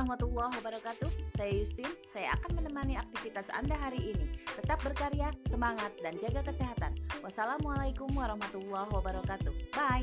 warahmatullahi wabarakatuh. Saya Justin, saya akan menemani aktivitas Anda hari ini. Tetap berkarya, semangat, dan jaga kesehatan. Wassalamualaikum warahmatullahi wabarakatuh. Bye.